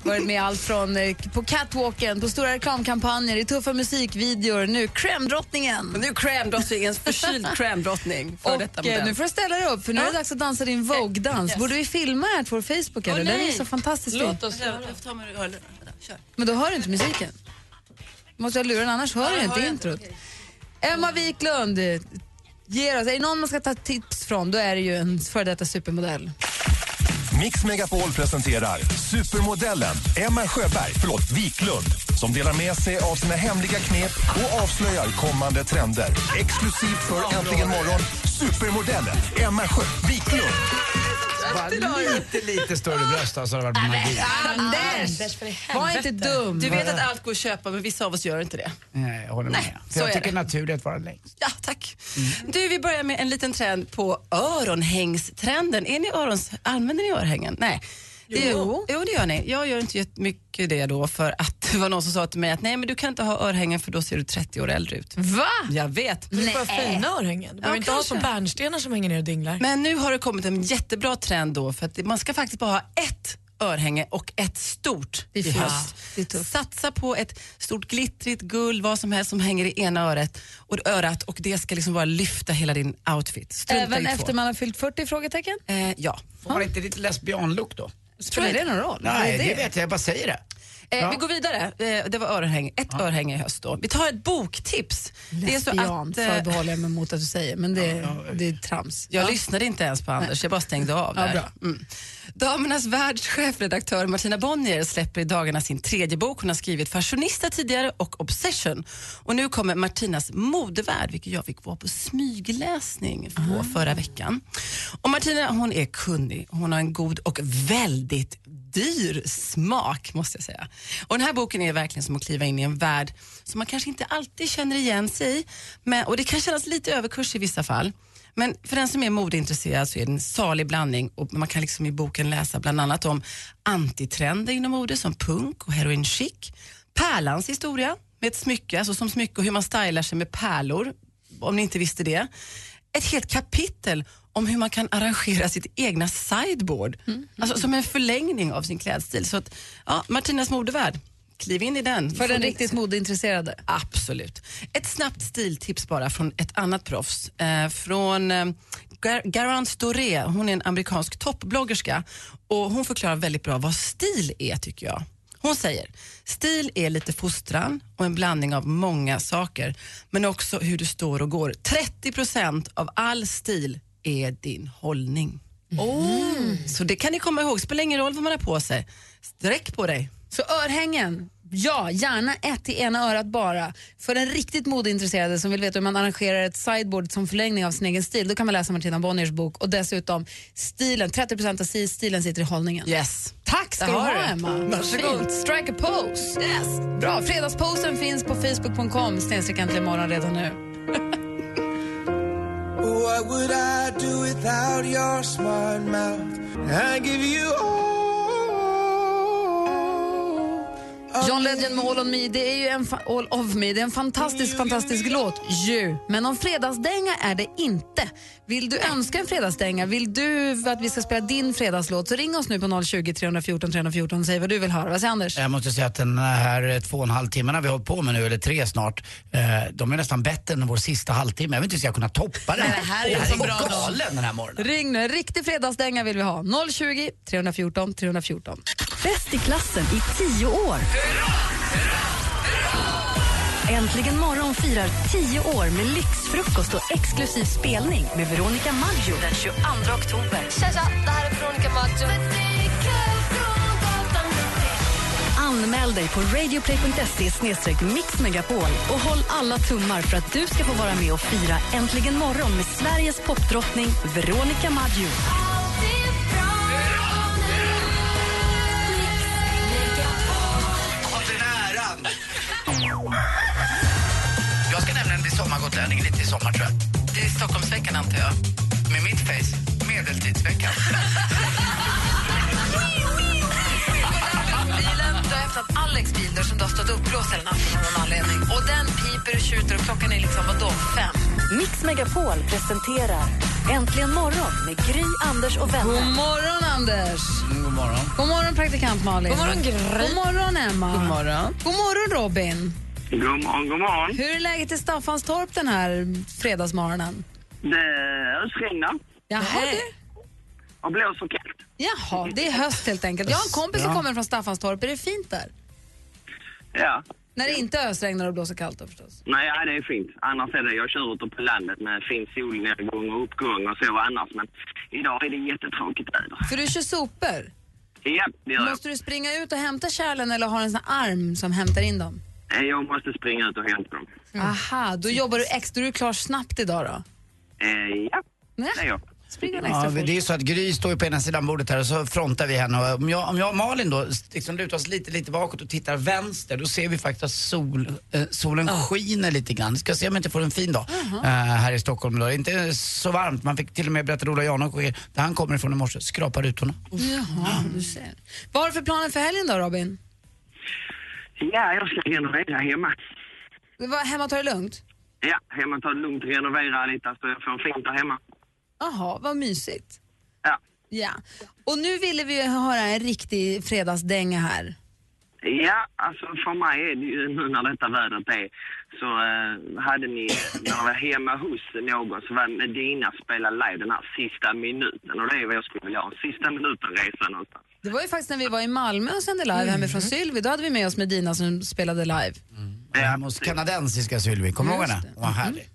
varit med allt från eh, på catwalken, på stora reklamkampanjer, i tuffa musikvideor. Nu crème-drottningen. Men nu crème-drottningens förkyld *laughs* crème-drottning. För Och detta eh, modell. nu får du ställa dig upp, för nu är det dags att dansa din Vogue-dans. Yes. Borde vi filma här på vår Facebook? eller? Åh, Den är nej. så fantastiskt Låt oss göra det. Jag. Kör. Men då hör du inte musiken. Måste ha luren, annars hör Ja, du jag inte hör introt. Emma Wiklund ger oss, är det någon man ska ta tips från, då är det ju en före detta supermodell. Mix Megapol presenterar supermodellen Emma Sjöberg, förlåt, Wiklund som delar med sig av sina hemliga knep och avslöjar kommande trender. Exklusivt för Äntligen morgon, supermodellen Emma Sjö Wiklund. Bara lite, lite större bröst alltså, det hade varit magi. Anders! Var inte dum. Du vet att allt går att köpa men vissa av oss gör inte det. Nej, jag håller med. Nej, så jag är tycker det. naturligt vara längst. Ja, tack. Du, vi börjar med en liten trend på öronhängstrenden. Är ni örons, använder ni örhängen? Nej. Jo. jo, det gör ni. Jag gör inte jättemycket det då för att *laughs* det var någon som sa till mig att nej men du kan inte ha örhängen för då ser du 30 år äldre ut. Va? Jag vet. Det är bara fina örhängen. Du behöver inte ha kanske. som bärnstenar som hänger ner och dinglar. Men nu har det kommit en jättebra trend då för att man ska faktiskt bara ha ett örhänge och ett stort i höst. Tufft. Satsa på ett stort glittrigt guld, vad som helst som hänger i ena örat och, örat och det ska liksom bara lyfta hela din outfit. Strunta Även efter man har fyllt 40? Frågetecken? Eh, ja. Får man inte lite lesbianlook då? Spelar det någon roll? Nej, det vet jag. Jag bara säger det. Eh, Vi går vidare. Eh, det var örhänge, ett örhänge i höst. Då. Vi tar ett boktips. Det är så Lesbian att, eh, förbehåller jag mig mot att du säger, men det, det är trams. Jag Ja. lyssnade inte ens på Anders, jag bara stängde av Ja, där. bra. Mm. Damernas världs chefredaktör Martina Bonnier släpper i dagarna sin tredje bok. Hon har skrivit Fashionista tidigare och Obsession. Och nu kommer Martinas modevärld, vilket jag fick vara på smygläsning på förra veckan. Och Martina hon är kunnig, hon har en god och väldigt dyr smak måste jag säga. Och den här boken är verkligen som att kliva in i en värld som man kanske inte alltid känner igen sig i. Men, och det kan kännas lite överkurs i vissa fall. Men för den som är modeintresserad så är det en salig blandning och man kan liksom i boken läsa bland annat om antitrender inom mode som punk och heroin chic. Pärlans historia med ett smycke, alltså som smycke och hur man stylar sig med pärlor, om ni inte visste det. Ett helt kapitel om hur man kan arrangera sitt egna sideboard, alltså som en förlängning av sin klädstil. Så att, ja, Martinas modevärld, kliv in i den. För den riktigt modeintresserade. Absolut. Ett snabbt stiltips bara från ett annat proffs. Eh, från eh, Gar- Garance Doré, hon är en amerikansk toppbloggerska och hon förklarar väldigt bra vad stil är tycker jag. Hon säger, stil är lite fostran och en blandning av många saker, men också hur du står och går. 30% av all stil är din hållning. Så det kan ni komma ihåg, spelar ingen roll vad man har på sig. Sträck på dig. Så örhängen, ja, gärna ett i ena örat bara. För den riktigt modeintresserade som vill veta hur man arrangerar ett sideboard som förlängning av sin egen stil, då kan man läsa Martina Bonniers bok. Och dessutom stilen, 30% av sti- stilen sitter i hållningen. Yes. Tack ska du har ha du. Emma. Varsågod. Fint. Strike a pose. Yes. Bra, fredagsposen finns på facebook.com snedstreck äntligen morgon redan nu. *laughs* What would I do without your smart mouth? I give you all. John Legend med All on me, det är ju en All of me, det är en fantastisk, fantastisk låt ju. Men om fredagsdänga är det inte. Vill du önska en fredagsdänga, vill du att vi ska spela din fredagslåt så ring oss nu på 020 314 314 och säg vad du vill höra. Vad säger Anders? Jag måste säga att den här två och en halv timmarna vi har hållit på med nu, eller tre snart, eh, de är nästan bättre än vår sista halvtimme. Jag vet inte hur jag ska kunna toppa den. Nej, det här är så bra galen den här morgonen. Ring nu, en riktig fredagsdänga vill vi ha. 020 314 314. Bäst i klassen i tio år. Äntligen morgon firar tio år med lyxfrukost och exklusiv spelning med Veronica Maggio den 22 oktober. Tja, tja, det här är Veronica Maggio. Anmäl dig på radioplay.se mixmegapol och håll alla tummar för att du ska få vara med och fira Äntligen morgon med Sveriges popdrottning Veronica Maggio. Sommargotlänning lite i sommar tror jag. Det är Stockholmsveckan antar jag. Med mitt face, medeltidsveckan. Bilen, du har öppnat Alex bil där som du har stått uppblåst hela natten av någon anledning. Och den piper och tjuter och klockan är liksom vadå, fem? Mix Megapol presenterar Äntligen morgon med Gry, Anders och vänner. God morgon, Anders! Mm, god morgon. God morgon, praktikant Malin. God morgon, Gry. God morgon, Emma. God morgon. God morgon, Robin. God morgon, god morgon. Hur är läget i Staffanstorp den här fredagsmorgonen? Det ösregnar Jaha, det, och blåser kallt. jaha, det är höst helt enkelt. Jag har en kompis som kommer från Staffanstorp. Är det fint där? Ja. När det inte ösregnar och blåser kallt då förstås. Nej, ja, det är fint. Annars är det, jag kör ute på landet med fin solnedgång och uppgång och så annars. Men idag är det jättetråkigt väder. För du kör sopor. Ja, det gör jag. Måste du springa ut och hämta kärlen eller har du en sån arm som hämtar in dem? Eh, Jag måste springa ut och hämta dem. Aha, då jobbar du extra. Du är klar snabbt idag då? Eh, ja, Nej. det är jag. Springer Ja, det är ju så att Gry står ju på ena sidan bordet här och så frontar vi henne. Och om, jag, om jag och Malin då liksom lutar oss lite, lite bakåt och tittar vänster då ser vi faktiskt att sol, eh, solen skiner lite grann. Ska se om jag inte får en fin dag eh, här i Stockholm idag. Inte så varmt. Man fick till och med berätta Ola Janok där han kommer ifrån i morse, skrapa rutorna. Jaha, du ser. Vad har du för planer för helgen då Robin? Ja, jag ska renovera hemma. Var hemma tar det lugnt? Ja, hemma tar det lugnt, renovera lite så jag får fint där hemma. Jaha, vad mysigt. Ja. Ja. Och nu ville vi ju höra en riktig fredagsdänga här. Ja, alltså för mig är det ju nu när detta vädret är så eh, hade ni, när jag var hemma hos någon så var Medina spela live den här sista minuten och det är vad jag skulle vilja ha. Sista minuten-resan någonstans. Det var ju faktiskt när vi var i Malmö och sände live hemifrån Sylvi. Då hade vi med oss Medina som spelade live. Och hemma hos kanadensiska Sylvie, kommer du ihåg henne? Hon var härlig.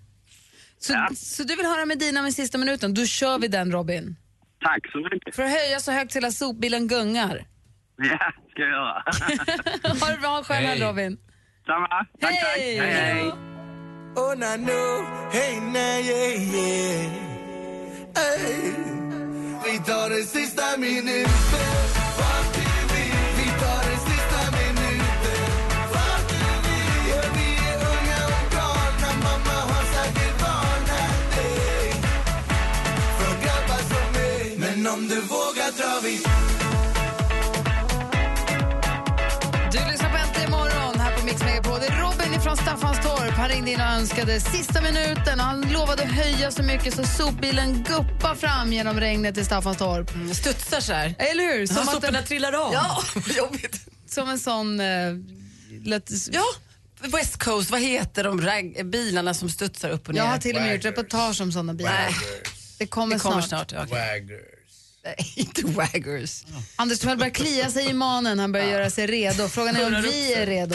Så, så du vill höra Medina med sista minuten? Då kör vi den Robin. Tack så mycket. För att höja så högt att sopbilen gungar. *laughs* Ja, ska jag göra. *laughs* ha det bra själv Hej. Robin. Samma. Tack, tack. Hej. Hej, hej. Oh, na no, hey, na, yeah, yeah. Hey. Vi tar den sista minuten. Vi tar sista minuten. Vi är unga och galna. Mamma har säkert varnat dig. För grabbar som mig. Men om du vågar drar vi från Staffanstorp. Han ringde in och önskade sista minuten. Han lovade att höja så mycket så sopbilen guppar fram genom regnet i Staffanstorp. Mm, studsar så här. Eller hur? Ja, att soporna den- trillar av. Ja, *laughs* jobbigt. Som en sån... Eh, lätt... Ja, West Coast, vad heter de rag- bilarna som studsar upp och ner? Jag har till och med gjort reportage om såna bilar. Det kommer, Det kommer snart. snart, ja, okej. Nej, inte waggers. Anders Timell börjar klia sig i manen. Han börjar göra sig redo. Frågan är om vi är redo.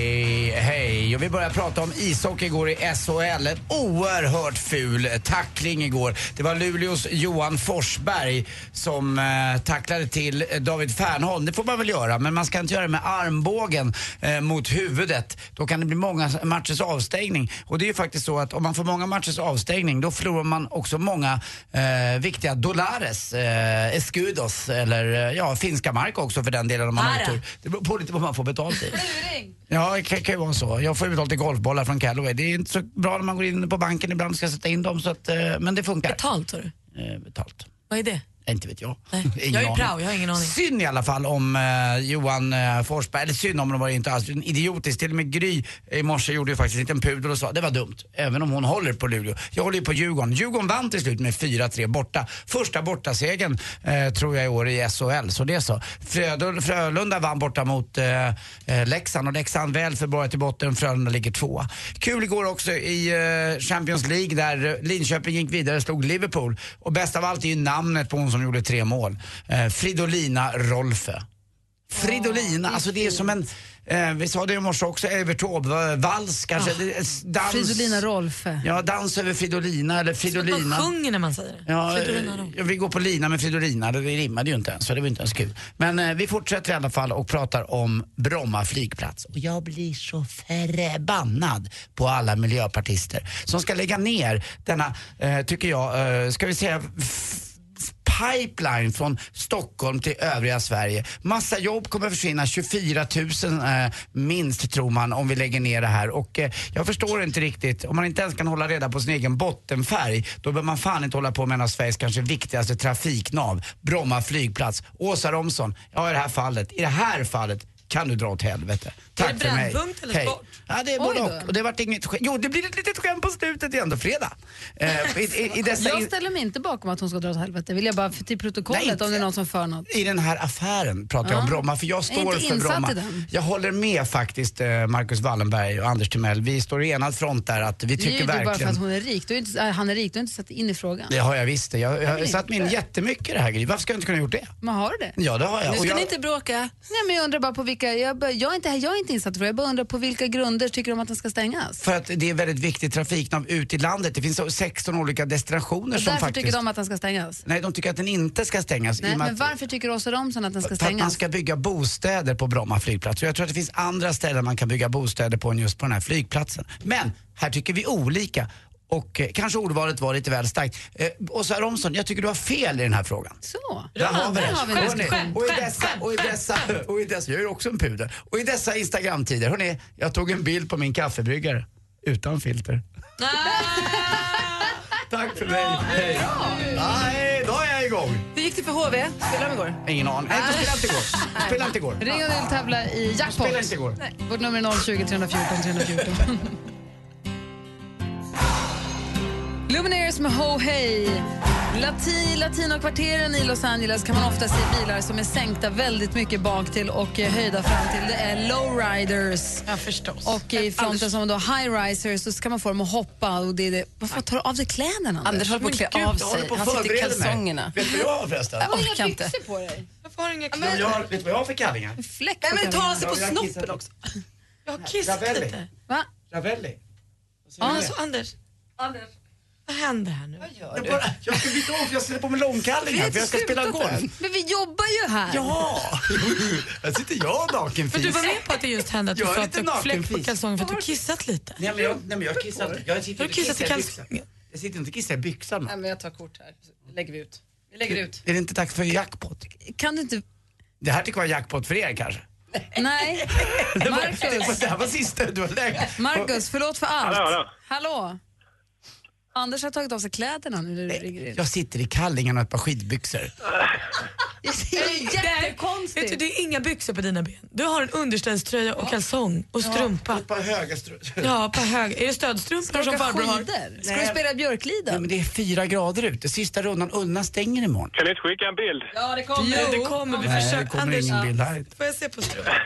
och vi börjar prata om ishockey igår i SHL. En oerhört ful tackling igår. Det var Luleås Johan Forsberg som eh, tacklade till David Fernholm. Det får man väl göra, men man ska inte göra det med armbågen eh, mot huvudet. Då kan det bli många matchers avstängning. Och det är ju faktiskt så att om man får många matchers avstängning då förlorar man också många eh, viktiga dollares, eh, escudos eller eh, ja, finska mark också för den delen om man har otur. Det beror på lite vad man får betalt i. Ja, det kan, ju vara så. Jag får ju betalt i golfbollar från Callaway. Det är inte så bra när man går in på banken ibland och ska sätta in dem, så att, eh, men det funkar. Betalt, sa du? Eh, betalt. Vad är det? Inte vet jag. Nej. Jag är prao, jag har ingen aning. Synd i alla fall om eh, Johan eh, Forsberg, eller synd om det var det inte alls, idiotiskt. Till och med Gry i morse gjorde ju faktiskt en liten pudel och sa det var dumt, även om hon håller på Luleå. Jag håller ju på Djurgården. Djurgården vann till slut med 4-3 borta. Första bortasegern eh, tror jag i år i SHL, så det är så. Frödul- Frölunda vann borta mot eh, eh, Leksand och Leksand väl förborgat i botten, Frölunda ligger tvåa. Kul igår också i eh, Champions League där eh, Linköping gick vidare och slog Liverpool. Och bäst av allt är ju namnet på hon som gjorde tre mål. Eh, Fridolina Rolfö. Fridolina, alltså det är som en, eh, vi sa det i morse också, Evert Taube, vals kanske. är dans. Fridolina Rolfö. Ja, dans över Fridolina eller Fridolina. Man sjunger när man säger det. Ja, eh, vi går på lina med Fridolina, det rimmade ju inte ens så det var inte ens kul. Men eh, vi fortsätter i alla fall och pratar om Bromma flygplats. Och jag blir så förbannad på alla miljöpartister som ska lägga ner denna, eh, tycker jag, eh, ska vi säga pipeline från Stockholm till övriga Sverige. Massa jobb kommer försvinna, 24 000 eh, minst tror man om vi lägger ner det här. Och eh, jag förstår inte riktigt, om man inte ens kan hålla reda på sin egen bottenfärg, då behöver man fan inte hålla på med en av Sveriges kanske viktigaste trafiknav, Bromma flygplats. Åsa Romson, ja i det här fallet, i det här fallet kan du dra åt helvete. Tack det för mig. Brännpunkt eller Hej. sport? Ja, det är Oj både då. och. och det vart inget skämt. Jo, det blir ett litet skämt på slutet, det är ändå fredag. Eh, i, i, i, dessa, Jag ställer mig inte bakom att hon ska dra åt helvete. Vill jag bara för till protokollet Nej, inte. om det är någon som för något. I den här affären pratar jag om. Bromma, för jag är står inte för insatt Bromma. i den. Jag håller med faktiskt eh, Marcus Wallenberg och Anders Timell. Vi står i enad front där att vi Det är tycker ju bara för verkligen... att hon är rik. Du är inte, äh, han är rik, du har inte satt in i frågan. Det har jag visst det. Jag, jag har satt mig in jättemycket i det här Gry. Varför ska jag inte kunna gjort det? Men har du det? Ja, det har jag. Nu Och ska jag ni inte bråka. Nej, men jag undrar bara på vilka, jag, bara- jag, är inte, jag är inte insatt frågan. Jag bara undrar på vilka grunder tycker de att den ska stängas? för att det är väldigt viktigt trafiknav ut i landet. Det finns så 16 olika destinationer Och som faktiskt... tycker de att den ska stängas? Nej, de tycker att den inte ska stängas. Nej, men att- varför tycker Åsa Romson att den ska För att man stängas? ska bygga bostäder på Bromma flygplats. Och jag tror att det finns andra ställen man kan bygga bostäder på än just på den här flygplatsen. Men här tycker vi olika. Och eh, kanske ordvalet var lite väl starkt. Eh, Åsa Romson, jag tycker du har fel i den här frågan. Så, Där har vi det. Hörrni, och i dessa, och i dessa, och i dessa, jag är också en pudel. Och i dessa Instagramtider, hörni, jag tog en bild på min kaffebryggare. Utan filter. *laughs* Tack för mig. Hej. Nej, då är jag igång. Hur gick det för HV? Spelade de igår? Ingen aning. Nej, jag spelade inte igår. Spelade inte igår. Ring och vill tävla i jackpot. Spelade inte igår. Vårt nummer är 020 314 314. Lumineers med Ho Hey. Latin, latinokvarteren i Los Angeles kan man ofta se bilar som är sänkta väldigt mycket bak till och eh, höjda fram till. Det är lowriders. Ja, förstås. Och i fronten som då high-risers så ska man få dem att hoppa. Och det är det. Varför tar du av dig kläderna? Anders? Anders håller på att klä Gud, av sig. Han sitter i förbereda mig. kalsongerna. Vet du vad jag har förresten? Jag orkar inte. på dig. Varför har du inga men jag har, vet du vad jag har för kallingar? Fläck Nej, men ta sig på snoppen också. Jag har kissat lite. Va? Ravelli. Ja, alltså, Anders. Anders. Vad händer här nu? Jag, bara, jag ska byta om för jag ställer på mig långkallingar för jag ska spela golf. Men vi jobbar ju här. Ja! *laughs* Här sitter jag nakenfis. Men du var med på att det just hände att du är ett fläck på kalsongen för att du kissat lite? Nej men jag, nej, men jag kissar inte. Jag sitter Har du inte kissat i kalsongen? Jag sitter inte och kissar i byxan. Nej, men jag tar kort här. Så lägger vi ut. Vi lägger ut. Är det inte dags för jackpot? Kan du inte... Det här tycker jag var jackpot för er kanske? Nej. *laughs* Marcus. det var, det här var sista du har lägt. Marcus, förlåt för allt. Hallå, hallå. Hallå? Anders har tagit av sig kläderna nu när du ringer in. Jag sitter i kallingarna och ett par skidbyxor. *laughs* Det är jättekonstigt. Vet du, det är inga byxor på dina ben. Du har en underställströja och kalsong och strumpa. ett par höga strumpor. *laughs* Ja. Är det stödstrumpor som farbror har? Ska du spela Björkliden? Nej, men det är fyra grader ute. Sista rundan. Ullna stänger imorgon. Kan ni inte skicka en bild? Ja, det kommer. Jo, det kommer. Vi Nej, försöker. det kommer Anders, ingen bild här. får jag se på strumpan? *laughs*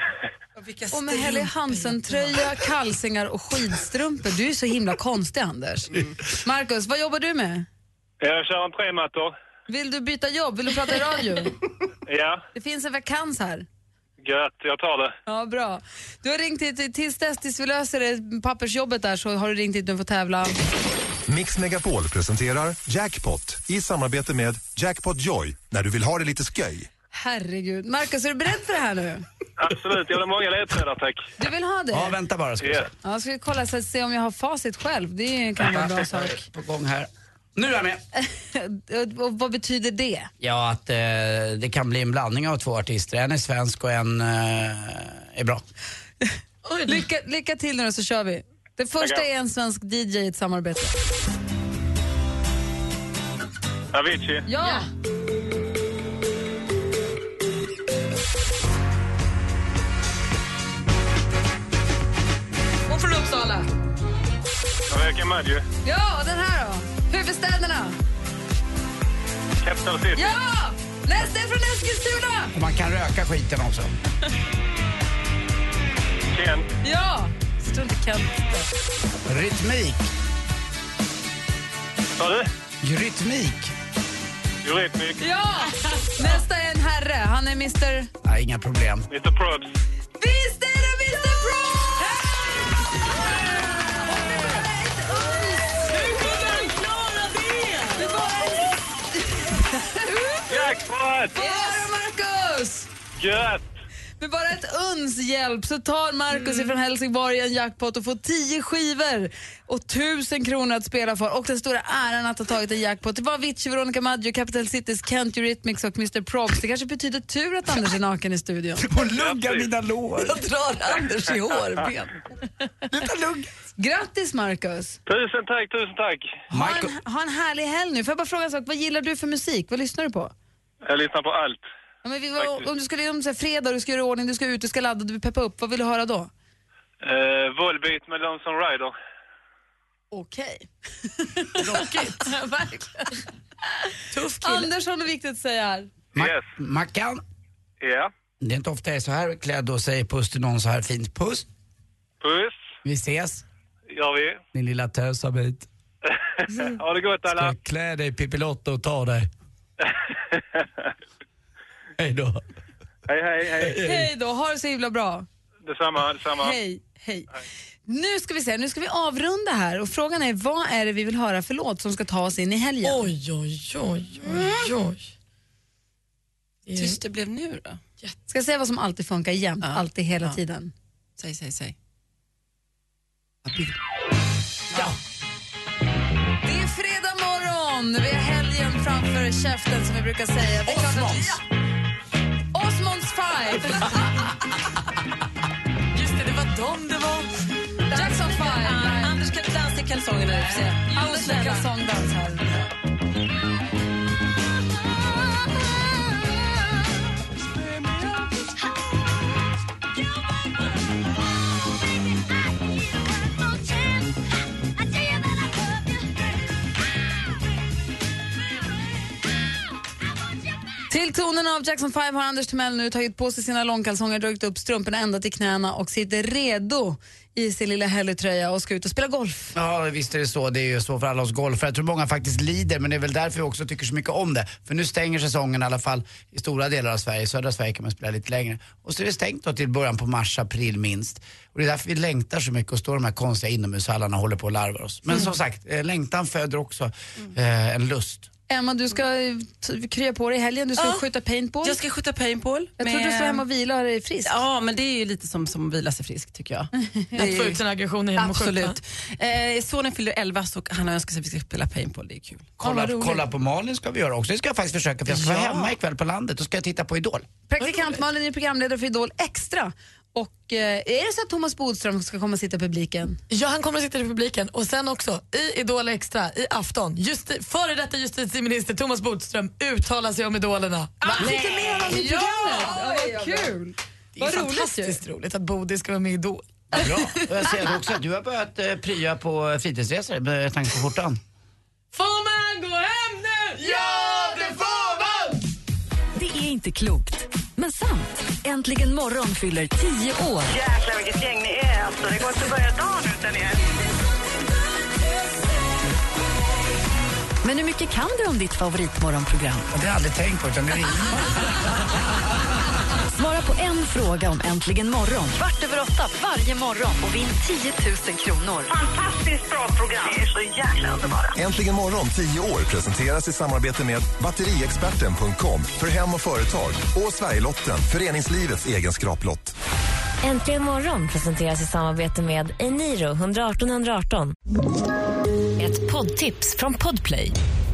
Och med Helly Hansen-tröja, kalsingar och skidstrumpor. Du är så himla konstig, Anders. Marcus, vad jobbar du med? Jag kör en tremattor. Vill du byta jobb? Vill du prata i radio? Ja, Det finns en vakans här. gött. Jag tar det. Ja, bra. Du har ringt hit tills dess tills vi löser det, pappersjobbet där så har du ringt hit nu för att tävla. Mix Megapol presenterar Jackpot i samarbete med Jackpot Joy när du vill ha det lite sköj. Herregud. Marcus, är du beredd för det här nu? Absolut. Jag vill ha många ledtrådar, tack. Du vill ha det? Ja, vänta bara ska vi se. Ja. Ja, ska vi kolla så att se om jag har facit själv. Det kan vara en bra sak. På gång här. Nu är jag med. *laughs* Och vad betyder det? Ja, att eh, det kan bli en blandning av två artister. En är svensk och en eh, är bra. *laughs* Lycka, lycka till nu så kör vi. Det första Tackar. är en svensk DJ i ett samarbete. Avicii. Ja! Hon från Uppsala. Rebecca Maggio. Ja, och den här då? Huvudstäderna. Capital City. Ja! Nästa är från Eskilstuna. Och man kan röka skiten också. Ken. Ja! Så tror inte Kent Rytmik. Sa du? Rytmik. Eurythmic. Ja! Nästa är en herre. Han är Mr... Nej, inga problem. Mr Probs. Visst Jackpot! Bara Marcus! Gött! Med bara ett uns hjälp så tar Marcus ifrån Helsingborg en jackpot och får tio skivor och tusen kronor att spela för och den stora äran att ha tagit en jackpot. Det var Avicii, Veronica Maggio, Capital Cities, Kent Eurythmics och Mr Probs. Det kanske betyder tur att Anders är naken i studion. Hon luggar mina lår. Jag drar Anders i hårben. Grattis Marcus! Tusen tack, tusen tack. Ha en, ha en härlig helg nu. Får jag bara fråga en sak, vad gillar du för musik? Vad lyssnar du på? Jag lyssnar på allt. Ja, men vi, var- om du skulle om så här, fredag, du ska göra i ordning, du ska ut, du ska ladda, du vill peppa upp, vad vill du höra då? Uh, Volbeat med Lonesome Rider. Okej. *laughs* Rockigt. Verkligen. Tuff kille. Anders har något viktigt att säga här. Ma- Mackan, Ja. det är inte ofta jag är så här klädd och säger puss till någon så här fint. Puss. Puss. Vi ses, Gör vi. din lilla tösabit. *laughs* ha det gott alla. Ska klä dig Pippi-Lotta och ta dig. *laughs* Hej då. Hej, hej, hej. Hej då, ha det så himla bra. Detsamma, detsamma. Hej, hej. Nu ska vi se, nu ska vi avrunda här och frågan är vad är det vi vill höra för låt som ska ta oss in i helgen? Oj, oj, oj, oj, oj. Tyst det blev nu då. Ska jag säga vad som alltid funkar jämt, alltid, hela Ja. tiden? Säg, säg, säg. Det är fredag morgon, vi har framför käften som vi brukar säga. Det att- Ja. Osmonds Five! *laughs* Just det, det var dem det var. Jackson Five! Anders kan dansa i kalsongerna nu. får tonen av Jackson 5 har Anders Timell nu tagit på sig sina långkalsonger, dragit upp strumporna ända till knäna och sitter redo i sin lilla Helly-tröja och ska ut och spela golf. Ja, visst är det så. Det är ju så för alla oss golfare. Jag tror många faktiskt lider, men det är väl därför vi också tycker så mycket om det. För nu stänger säsongen i alla fall i stora delar av Sverige. I södra Sverige kan man spela lite längre. Och så är det stängt då till början på mars, april minst. Och det är därför vi längtar så mycket och står i de här konstiga inomhushallarna och håller på och larvar oss. Men som sagt, eh, längtan föder också eh, en lust. Emma, du ska eh, krya på dig i helgen. Du ska Ja. skjuta paintball. Jag ska skjuta paintball. Jag trodde du skulle hem och vila dig frisk. Ja, men det är ju lite som, som att vila sig frisk tycker jag. *laughs* Att få ut sina aggressioner genom att skjuta. Absolut. Eh, sonen fyller 11 så han har önskat sig att vi ska spela paintball. Det är kul. Kolla, kolla på Malin ska vi göra också. Det ska jag faktiskt försöka för jag ska vara Ja. hemma ikväll på landet och ska jag titta på Idol. Praktikant Malin är programledare för Idol Extra. Och eh, är det så att Thomas Bodström ska komma och sitta i publiken? Ja, han kommer att sitta i publiken och sen också i Idol Extra i afton. Justi- före detta justitieminister Thomas Bodström uttalar sig om idolerna. Fick du med honom i Ja! programmet? Ja, vad kul! Det är Vad roligt fantastiskt roligt att Bodil ska vara med i Idol. Bra. Och jag ser också att du har börjat eh, prya på fritidsresor med tanke på skjortan. Får man gå hem nu? Ja, det får man! Det är inte klokt, men sant. Äntligen morgon fyller 10 år. Jäklar vilket gäng ni är alltså. Det går inte att börja dagen utan er. Men hur mycket kan du om ditt favoritmorgonprogram? Det har jag aldrig tänkt på utan det är *laughs* Svara på en fråga om Äntligen morgon kvart över åtta varje morgon och vinn 10 000 kronor. Fantastiskt bra program. Ni är så jäkla underbara. Äntligen morgon 10 år presenteras i samarbete med batteriexperten.com för hem och företag och Sverigelotten, föreningslivets egen skraplott. Äntligen morgon presenteras i samarbete med Eniro 118 118. Ett poddtips från Podplay.